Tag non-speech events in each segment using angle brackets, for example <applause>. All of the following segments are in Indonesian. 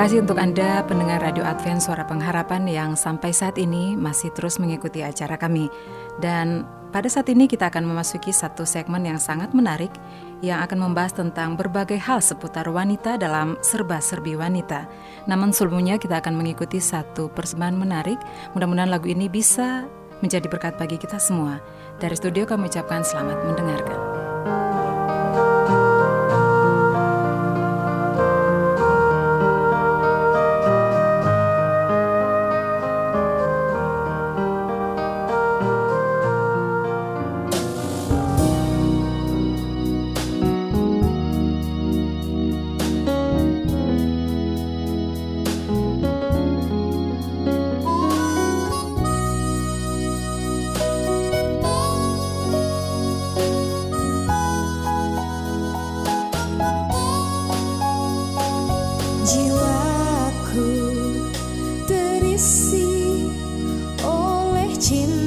Kasih untuk Anda pendengar Radio Advent Suara Pengharapan yang sampai saat ini masih terus mengikuti acara kami. Dan pada saat ini kita akan memasuki satu segmen yang sangat menarik yang akan membahas tentang berbagai hal seputar wanita dalam serba-serbi wanita. Namun sebelumnya kita akan mengikuti satu persembahan menarik. Mudah-mudahan lagu ini bisa menjadi berkat bagi kita semua. Dari studio kami ucapkan selamat mendengarkan. chín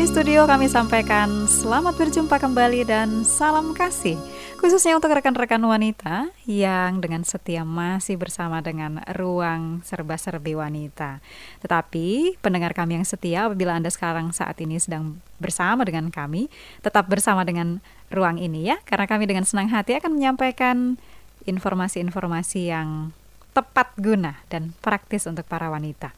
Dari studio kami sampaikan selamat berjumpa kembali dan salam kasih. Khususnya untuk rekan-rekan wanita yang dengan setia masih bersama dengan ruang serba-serbi wanita. Tetapi pendengar kami yang setia apabila Anda sekarang saat ini sedang bersama dengan kami Tetap bersama dengan ruang ini ya. Karena kami dengan senang hati akan menyampaikan informasi-informasi yang tepat guna dan praktis untuk para wanita.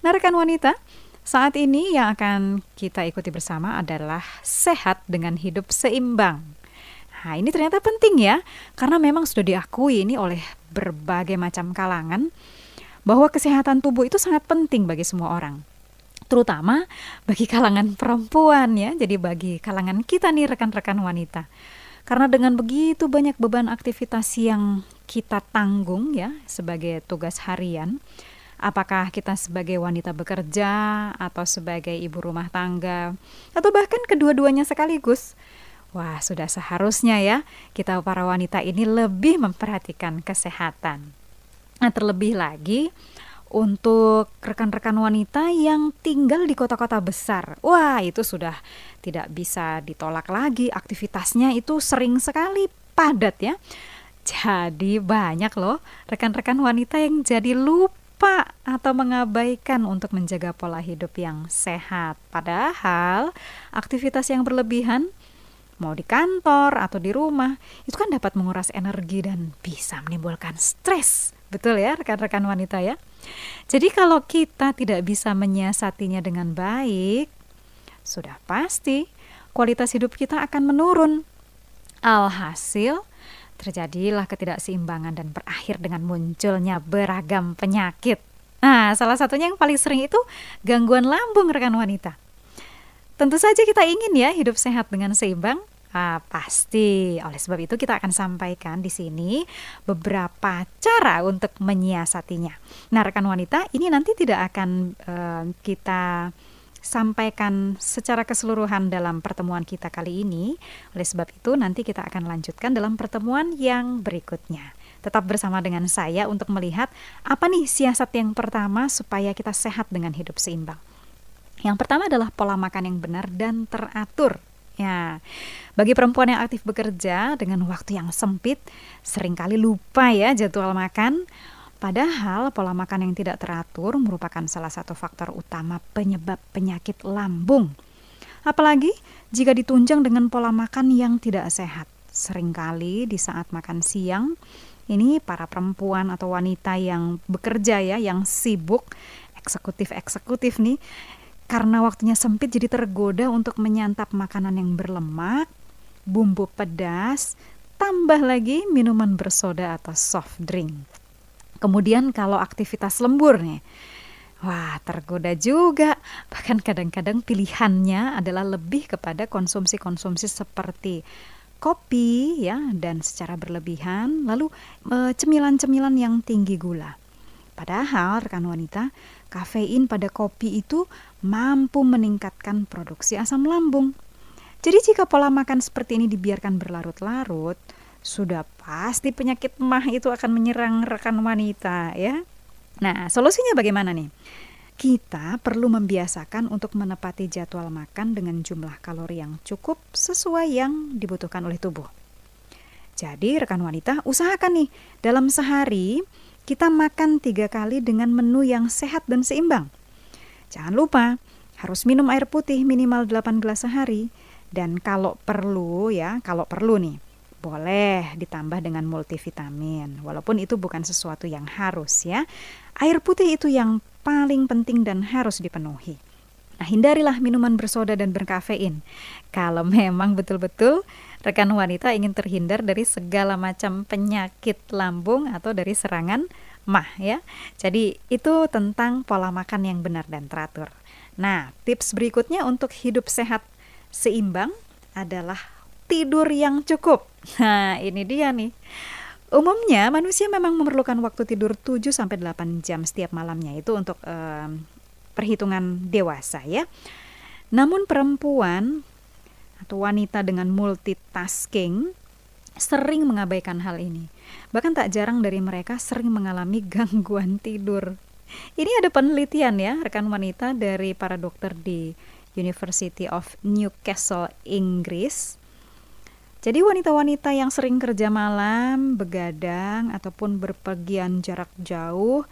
Nah rekan wanita, saat ini yang akan kita ikuti bersama adalah sehat dengan hidup seimbang. Nah, ini ternyata penting ya, karena memang sudah diakui ini oleh berbagai macam kalangan bahwa kesehatan tubuh itu sangat penting bagi semua orang. Terutama bagi kalangan perempuan ya, jadi bagi kalangan kita nih rekan-rekan wanita. Karena dengan begitu banyak beban aktivitas yang kita tanggung ya sebagai tugas harian, apakah kita sebagai wanita bekerja atau sebagai ibu rumah tangga atau bahkan kedua-duanya sekaligus. Wah, sudah seharusnya ya kita para wanita ini lebih memperhatikan kesehatan. Nah, terlebih lagi untuk rekan-rekan wanita yang tinggal di kota-kota besar. Wah, itu sudah tidak bisa ditolak lagi. Aktivitasnya itu sering sekali padat ya. Jadi banyak loh rekan-rekan wanita yang jadi lupa lupa atau mengabaikan untuk menjaga pola hidup yang sehat. Padahal aktivitas yang berlebihan mau di kantor atau di rumah itu kan dapat menguras energi dan bisa menimbulkan stres. Betul ya rekan-rekan wanita ya. Jadi kalau kita tidak bisa menyiasatinya dengan baik, sudah pasti kualitas hidup kita akan menurun. Alhasil terjadilah ketidakseimbangan dan berakhir dengan munculnya beragam penyakit. Nah, salah satunya yang paling sering itu gangguan lambung rekan wanita. Tentu saja kita ingin ya hidup sehat dengan seimbang. Ah, pasti. Oleh sebab itu kita akan sampaikan di sini beberapa cara untuk menyiasatinya. Nah, rekan wanita, ini nanti tidak akan uh, kita sampaikan secara keseluruhan dalam pertemuan kita kali ini. Oleh sebab itu, nanti kita akan lanjutkan dalam pertemuan yang berikutnya. Tetap bersama dengan saya untuk melihat apa nih siasat yang pertama supaya kita sehat dengan hidup seimbang. Yang pertama adalah pola makan yang benar dan teratur. Ya, bagi perempuan yang aktif bekerja dengan waktu yang sempit, sering kali lupa ya jadwal makan Padahal pola makan yang tidak teratur merupakan salah satu faktor utama penyebab penyakit lambung. Apalagi jika ditunjang dengan pola makan yang tidak sehat. Seringkali di saat makan siang, ini para perempuan atau wanita yang bekerja ya, yang sibuk, eksekutif-eksekutif nih, karena waktunya sempit jadi tergoda untuk menyantap makanan yang berlemak, bumbu pedas, tambah lagi minuman bersoda atau soft drink. Kemudian kalau aktivitas lembur nih, Wah, tergoda juga. Bahkan kadang-kadang pilihannya adalah lebih kepada konsumsi-konsumsi seperti kopi ya dan secara berlebihan, lalu e, cemilan-cemilan yang tinggi gula. Padahal rekan wanita, kafein pada kopi itu mampu meningkatkan produksi asam lambung. Jadi jika pola makan seperti ini dibiarkan berlarut-larut, sudah pasti penyakit mah itu akan menyerang rekan wanita ya. Nah, solusinya bagaimana nih? Kita perlu membiasakan untuk menepati jadwal makan dengan jumlah kalori yang cukup sesuai yang dibutuhkan oleh tubuh. Jadi rekan wanita usahakan nih dalam sehari kita makan tiga kali dengan menu yang sehat dan seimbang. Jangan lupa harus minum air putih minimal 8 gelas sehari dan kalau perlu ya, kalau perlu nih boleh ditambah dengan multivitamin, walaupun itu bukan sesuatu yang harus ya. Air putih itu yang paling penting dan harus dipenuhi. Nah, hindarilah minuman bersoda dan berkafein. Kalau <laughs> memang betul-betul rekan wanita ingin terhindar dari segala macam penyakit lambung atau dari serangan mah ya. Jadi itu tentang pola makan yang benar dan teratur. Nah, tips berikutnya untuk hidup sehat seimbang adalah tidur yang cukup. Nah, ini dia nih. Umumnya manusia memang memerlukan waktu tidur 7 sampai 8 jam setiap malamnya itu untuk um, perhitungan dewasa ya. Namun perempuan atau wanita dengan multitasking sering mengabaikan hal ini. Bahkan tak jarang dari mereka sering mengalami gangguan tidur. Ini ada penelitian ya, rekan wanita dari para dokter di University of Newcastle, Inggris. Jadi wanita-wanita yang sering kerja malam, begadang ataupun berpergian jarak jauh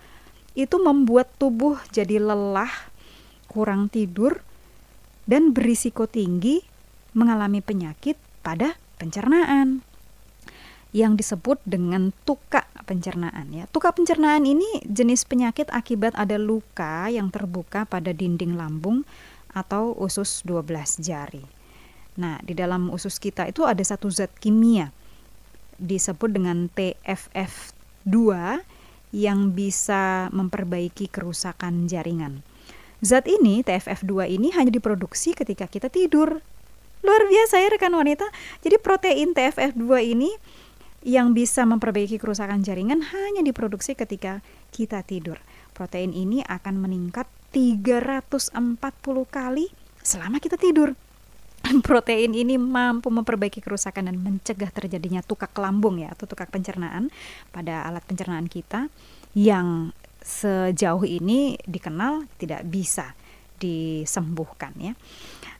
itu membuat tubuh jadi lelah, kurang tidur dan berisiko tinggi mengalami penyakit pada pencernaan yang disebut dengan tuka pencernaan ya. Tuka pencernaan ini jenis penyakit akibat ada luka yang terbuka pada dinding lambung atau usus 12 jari. Nah, di dalam usus kita itu ada satu zat kimia disebut dengan TFF2 yang bisa memperbaiki kerusakan jaringan. Zat ini, TFF2 ini hanya diproduksi ketika kita tidur. Luar biasa ya rekan wanita. Jadi protein TFF2 ini yang bisa memperbaiki kerusakan jaringan hanya diproduksi ketika kita tidur. Protein ini akan meningkat 340 kali selama kita tidur. <laughs> Protein ini mampu memperbaiki kerusakan dan mencegah terjadinya tukak lambung ya atau tukak pencernaan pada alat pencernaan kita yang sejauh ini dikenal tidak bisa disembuhkan ya.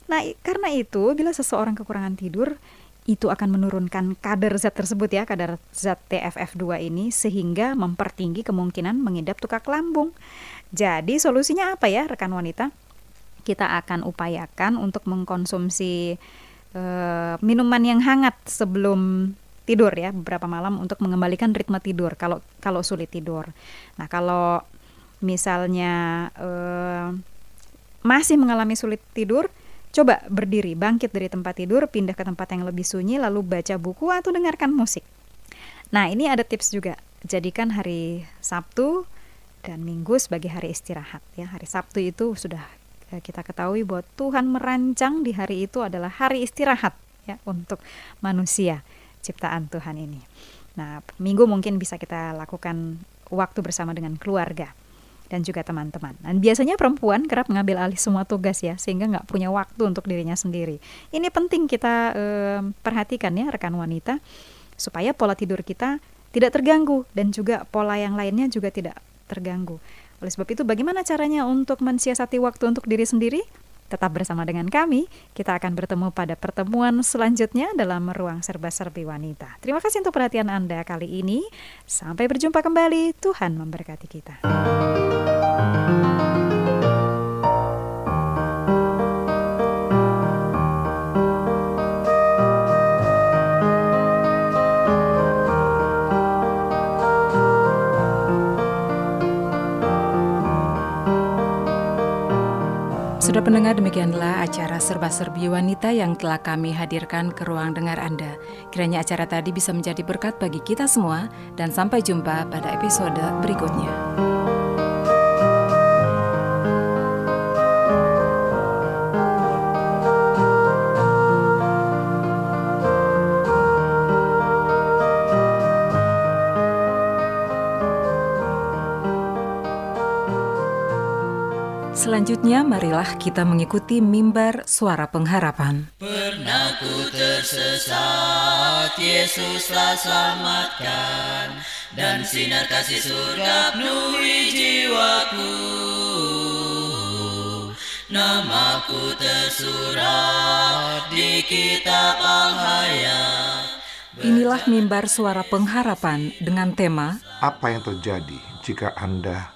Nah, karena itu bila seseorang kekurangan tidur, itu akan menurunkan kadar zat tersebut ya, kadar zat TFF2 ini sehingga mempertinggi kemungkinan mengidap tukak lambung. Jadi solusinya apa ya rekan wanita? Kita akan upayakan untuk mengkonsumsi uh, minuman yang hangat sebelum tidur ya beberapa malam untuk mengembalikan ritme tidur kalau kalau sulit tidur. Nah, kalau misalnya uh, masih mengalami sulit tidur, Coba berdiri, bangkit dari tempat tidur, pindah ke tempat yang lebih sunyi, lalu baca buku atau dengarkan musik. Nah, ini ada tips juga. Jadikan hari Sabtu dan Minggu sebagai hari istirahat. Ya, hari Sabtu itu sudah kita ketahui bahwa Tuhan merancang di hari itu adalah hari istirahat ya untuk manusia ciptaan Tuhan ini. Nah, Minggu mungkin bisa kita lakukan waktu bersama dengan keluarga dan juga teman-teman. Dan biasanya perempuan kerap mengambil alih semua tugas ya, sehingga nggak punya waktu untuk dirinya sendiri. Ini penting kita eh, perhatikan ya rekan wanita, supaya pola tidur kita tidak terganggu dan juga pola yang lainnya juga tidak terganggu. Oleh sebab itu, bagaimana caranya untuk mensiasati waktu untuk diri sendiri? Tetap bersama dengan kami, kita akan bertemu pada pertemuan selanjutnya dalam Ruang Serba-Serbi Wanita. Terima kasih untuk perhatian Anda kali ini. Sampai berjumpa kembali, Tuhan memberkati kita. Sudah pendengar demikianlah acara serba-serbi wanita yang telah kami hadirkan ke ruang dengar Anda. Kiranya acara tadi bisa menjadi berkat bagi kita semua dan sampai jumpa pada episode berikutnya. Selanjutnya marilah kita mengikuti mimbar suara pengharapan. Pernah ku tersesat, Yesuslah selamatkan, dan sinar kasih surga penuhi jiwaku. Namaku tersurat di kitab Al-Hayat. Inilah mimbar suara pengharapan dengan tema Apa yang terjadi jika Anda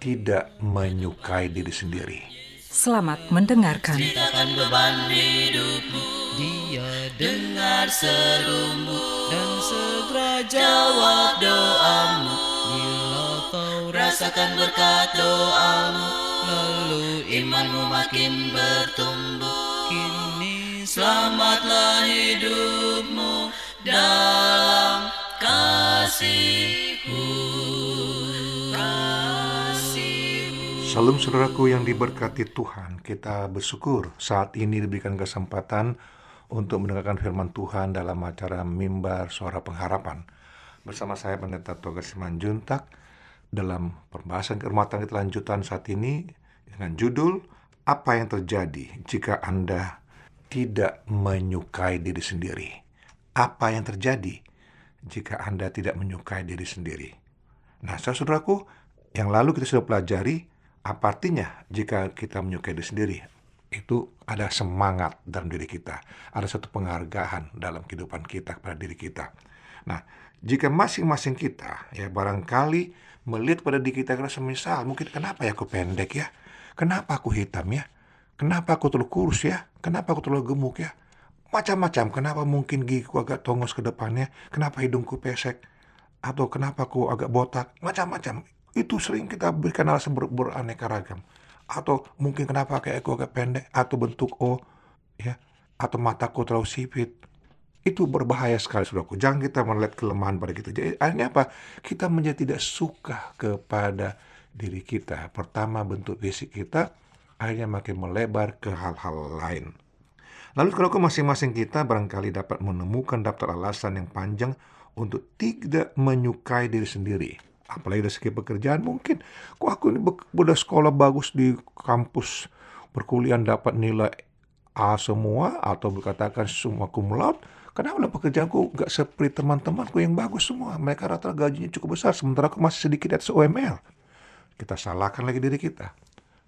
tidak menyukai diri sendiri. Selamat mendengarkan. Ceritakan beban hidupmu, dia dengar serumu dan segera jawab doamu. Bila kau rasakan berkat doamu, lalu imanmu makin bertumbuh. Kini selamatlah hidupmu dalam kasihku. Salam saudaraku yang diberkati Tuhan, kita bersyukur saat ini diberikan kesempatan untuk mendengarkan firman Tuhan dalam acara Mimbar Suara Pengharapan. Bersama saya Pendeta Toga Simanjuntak dalam pembahasan kehormatan kita lanjutan saat ini dengan judul Apa yang terjadi jika Anda tidak menyukai diri sendiri? Apa yang terjadi jika Anda tidak menyukai diri sendiri? Nah, saudaraku, yang lalu kita sudah pelajari apa artinya jika kita menyukai diri sendiri? itu ada semangat dalam diri kita, ada satu penghargaan dalam kehidupan kita kepada diri kita. Nah, jika masing-masing kita ya barangkali melihat pada diri kita karena semisal mungkin kenapa ya aku pendek ya, kenapa aku hitam ya, kenapa aku terlalu kurus ya, kenapa aku terlalu gemuk ya, macam-macam. Kenapa mungkin gigiku agak tongos ke depannya, kenapa hidungku pesek, atau kenapa aku agak botak, macam-macam. Itu sering kita berikan alasan ber beraneka ragam. Atau mungkin kenapa kayak aku agak pendek atau bentuk O ya atau mataku terlalu sipit. Itu berbahaya sekali saudaraku. Jangan kita melihat kelemahan pada kita. Jadi akhirnya apa? Kita menjadi tidak suka kepada diri kita. Pertama bentuk fisik kita akhirnya makin melebar ke hal-hal lain. Lalu kalau masing-masing kita barangkali dapat menemukan daftar alasan yang panjang untuk tidak menyukai diri sendiri apalagi dari segi pekerjaan mungkin. Kok aku ini udah sekolah bagus di kampus perkuliahan dapat nilai A semua atau berkatakan semua laude? Kenapa pekerjaanku gak seperti teman-temanku yang bagus semua. Mereka rata-rata gajinya cukup besar sementara aku masih sedikit di atas UML kita salahkan lagi diri kita.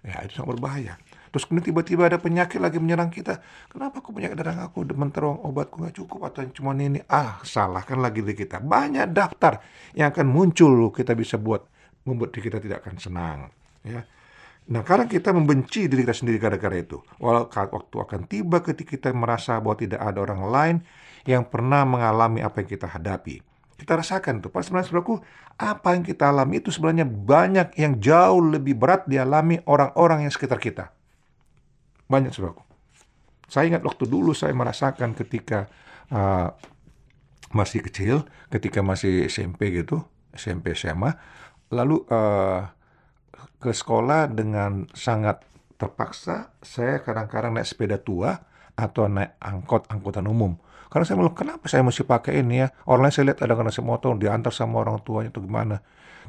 Ya itu sangat berbahaya Terus kemudian tiba-tiba ada penyakit lagi menyerang kita. Kenapa aku penyakit darah aku demen terong obatku nggak cukup atau cuma ini? Ah, salahkan lagi diri kita. Banyak daftar yang akan muncul kita bisa buat membuat diri kita tidak akan senang. Ya. Nah, karena kita membenci diri kita sendiri gara-gara itu. Walau waktu akan tiba ketika kita merasa bahwa tidak ada orang lain yang pernah mengalami apa yang kita hadapi. Kita rasakan tuh. Pas sebenarnya saudaraku, apa yang kita alami itu sebenarnya banyak yang jauh lebih berat dialami orang-orang yang sekitar kita. Banyak saudaraku. Saya ingat waktu dulu saya merasakan ketika uh, masih kecil, ketika masih SMP gitu, SMP SMA, lalu uh, ke sekolah dengan sangat terpaksa saya kadang-kadang naik sepeda tua atau naik angkot angkutan umum. Karena saya bilang, kenapa saya mesti pakai ini ya? Orang lain saya lihat ada saya motor, diantar sama orang tuanya atau gimana.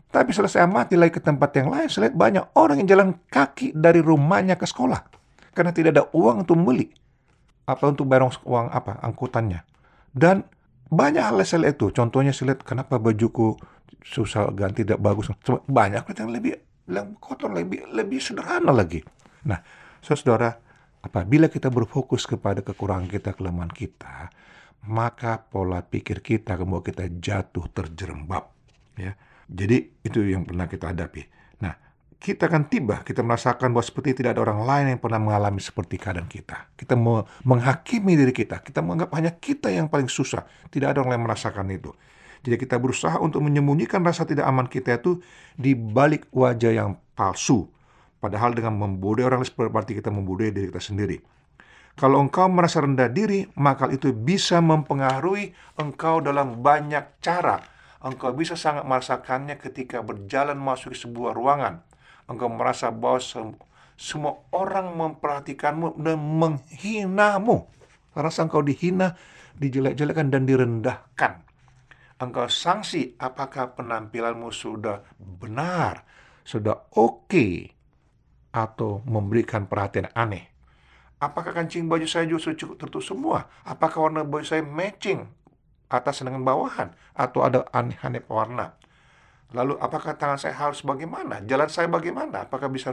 Tapi setelah saya amati lagi ke tempat yang lain, saya lihat banyak orang yang jalan kaki dari rumahnya ke sekolah karena tidak ada uang untuk membeli apa untuk bayar uang apa angkutannya. Dan banyak hal lihat itu contohnya saya lihat kenapa bajuku susah ganti tidak bagus. Banyak yang lebih yang kotor lebih lebih sederhana lagi. Nah saudara apabila kita berfokus kepada kekurangan kita kelemahan kita maka pola pikir kita kemudian kita jatuh terjerembab ya. Jadi itu yang pernah kita hadapi kita akan tiba, kita merasakan bahwa seperti tidak ada orang lain yang pernah mengalami seperti keadaan kita. Kita menghakimi diri kita, kita menganggap hanya kita yang paling susah, tidak ada orang lain merasakan itu. Jadi kita berusaha untuk menyembunyikan rasa tidak aman kita itu di balik wajah yang palsu. Padahal dengan membodohi orang lain berarti kita membodohi diri kita sendiri. Kalau engkau merasa rendah diri, maka itu bisa mempengaruhi engkau dalam banyak cara. Engkau bisa sangat merasakannya ketika berjalan masuk ke sebuah ruangan engkau merasa bahwa semua orang memperhatikanmu dan menghinamu. Rasa engkau dihina, dijelek-jelekan dan direndahkan. Engkau sanksi apakah penampilanmu sudah benar, sudah oke, okay, atau memberikan perhatian aneh. Apakah kancing baju saya justru cukup tertutup semua? Apakah warna baju saya matching atas dengan bawahan? Atau ada aneh-aneh warna? Lalu apakah tangan saya harus bagaimana? Jalan saya bagaimana? Apakah bisa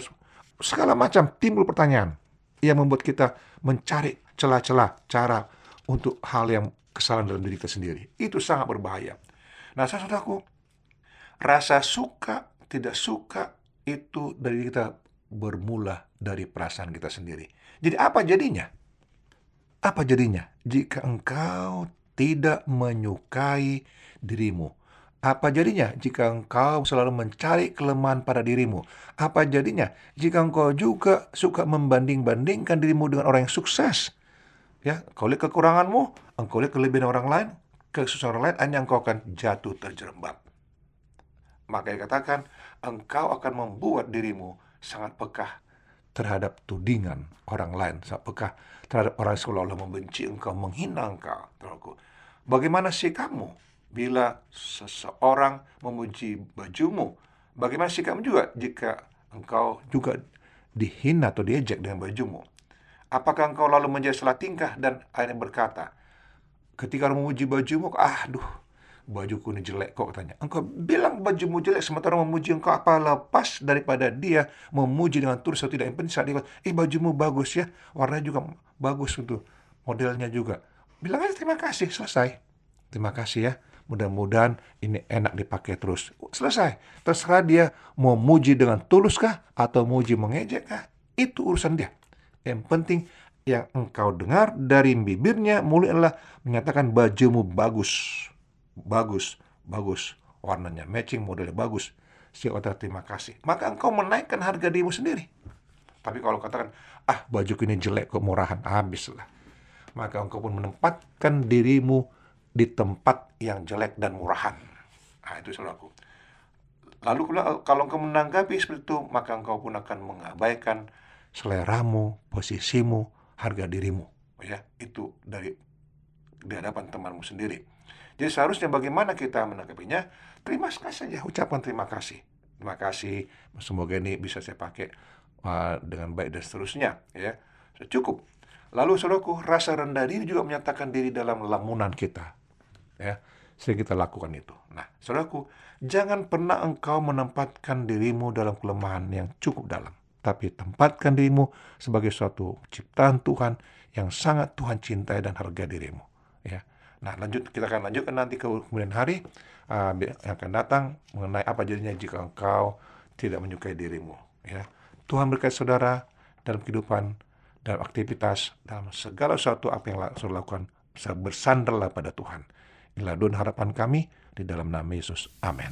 segala macam timbul pertanyaan yang membuat kita mencari celah-celah cara untuk hal yang kesalahan dalam diri kita sendiri. Itu sangat berbahaya. Nah, saya saudaraku, rasa suka tidak suka itu dari kita bermula dari perasaan kita sendiri. Jadi apa jadinya? Apa jadinya jika engkau tidak menyukai dirimu? Apa jadinya jika engkau selalu mencari kelemahan pada dirimu? Apa jadinya jika engkau juga suka membanding-bandingkan dirimu dengan orang yang sukses? Ya, kau lihat kekuranganmu, engkau lihat kelebihan orang lain, kesusahan orang lain, hanya engkau akan jatuh terjerembab. Maka dikatakan, engkau akan membuat dirimu sangat pekah terhadap tudingan orang lain, sangat pekah terhadap orang yang seolah-olah membenci engkau, menghina engkau. Bagaimana sikapmu? Bila seseorang memuji bajumu. Bagaimana sikapmu juga jika engkau juga dihina atau diejek dengan bajumu? Apakah engkau lalu menjadi salah tingkah dan akhirnya berkata, ketika orang memuji bajumu, ah, duh, bajuku ini jelek kok katanya. Engkau bilang bajumu jelek sementara memuji engkau apa lepas daripada dia memuji dengan tulus atau tidak. Yang penting saat dia, eh bajumu bagus ya, warnanya juga bagus untuk modelnya juga. Bilang aja terima kasih, selesai. Terima kasih ya. Mudah-mudahan ini enak dipakai terus. Selesai. Terserah dia mau muji dengan tulus kah atau muji mengejek kah. Itu urusan dia. Yang penting yang engkau dengar dari bibirnya mulut adalah menyatakan bajumu bagus bagus, bagus, warnanya matching, modelnya bagus. Si otak terima kasih. Maka engkau menaikkan harga dirimu sendiri. Tapi kalau katakan, ah baju ini jelek kok murahan, habislah. Maka engkau pun menempatkan dirimu di tempat yang jelek dan murahan. Nah, itu saudaraku. Lalu kalau engkau menanggapi seperti itu, maka engkau pun akan mengabaikan seleramu, posisimu, harga dirimu. Ya, itu dari di hadapan temanmu sendiri. Jadi seharusnya bagaimana kita menanggapinya? Terima kasih saja, ucapan terima kasih. Terima kasih, semoga ini bisa saya pakai uh, dengan baik dan seterusnya. Ya, cukup. Lalu saudaraku, rasa rendah diri juga menyatakan diri dalam lamunan kita. Ya, sehingga kita lakukan itu. Nah, saudaraku, jangan pernah engkau menempatkan dirimu dalam kelemahan yang cukup dalam. Tapi tempatkan dirimu sebagai suatu ciptaan Tuhan yang sangat Tuhan cintai dan harga dirimu. Ya, Nah, lanjut kita akan lanjutkan nanti ke kemudian hari uh, yang akan datang mengenai apa jadinya jika engkau tidak menyukai dirimu. Ya, Tuhan berkait saudara dalam kehidupan, dalam aktivitas, dalam segala sesuatu apa yang saudara lakukan, bersandarlah pada Tuhan. Inilah doa harapan kami di dalam nama Yesus. Amin.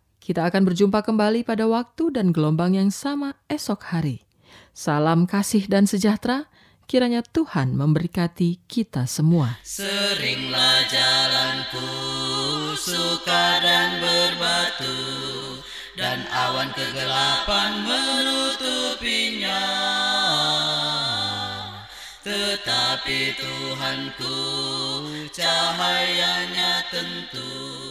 Kita akan berjumpa kembali pada waktu dan gelombang yang sama esok hari. Salam kasih dan sejahtera Kiranya Tuhan memberkati kita semua. Seringlah jalanku suka dan berbatu dan awan kegelapan menutupinya. Tetapi Tuhanku cahayanya tentu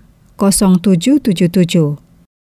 0777.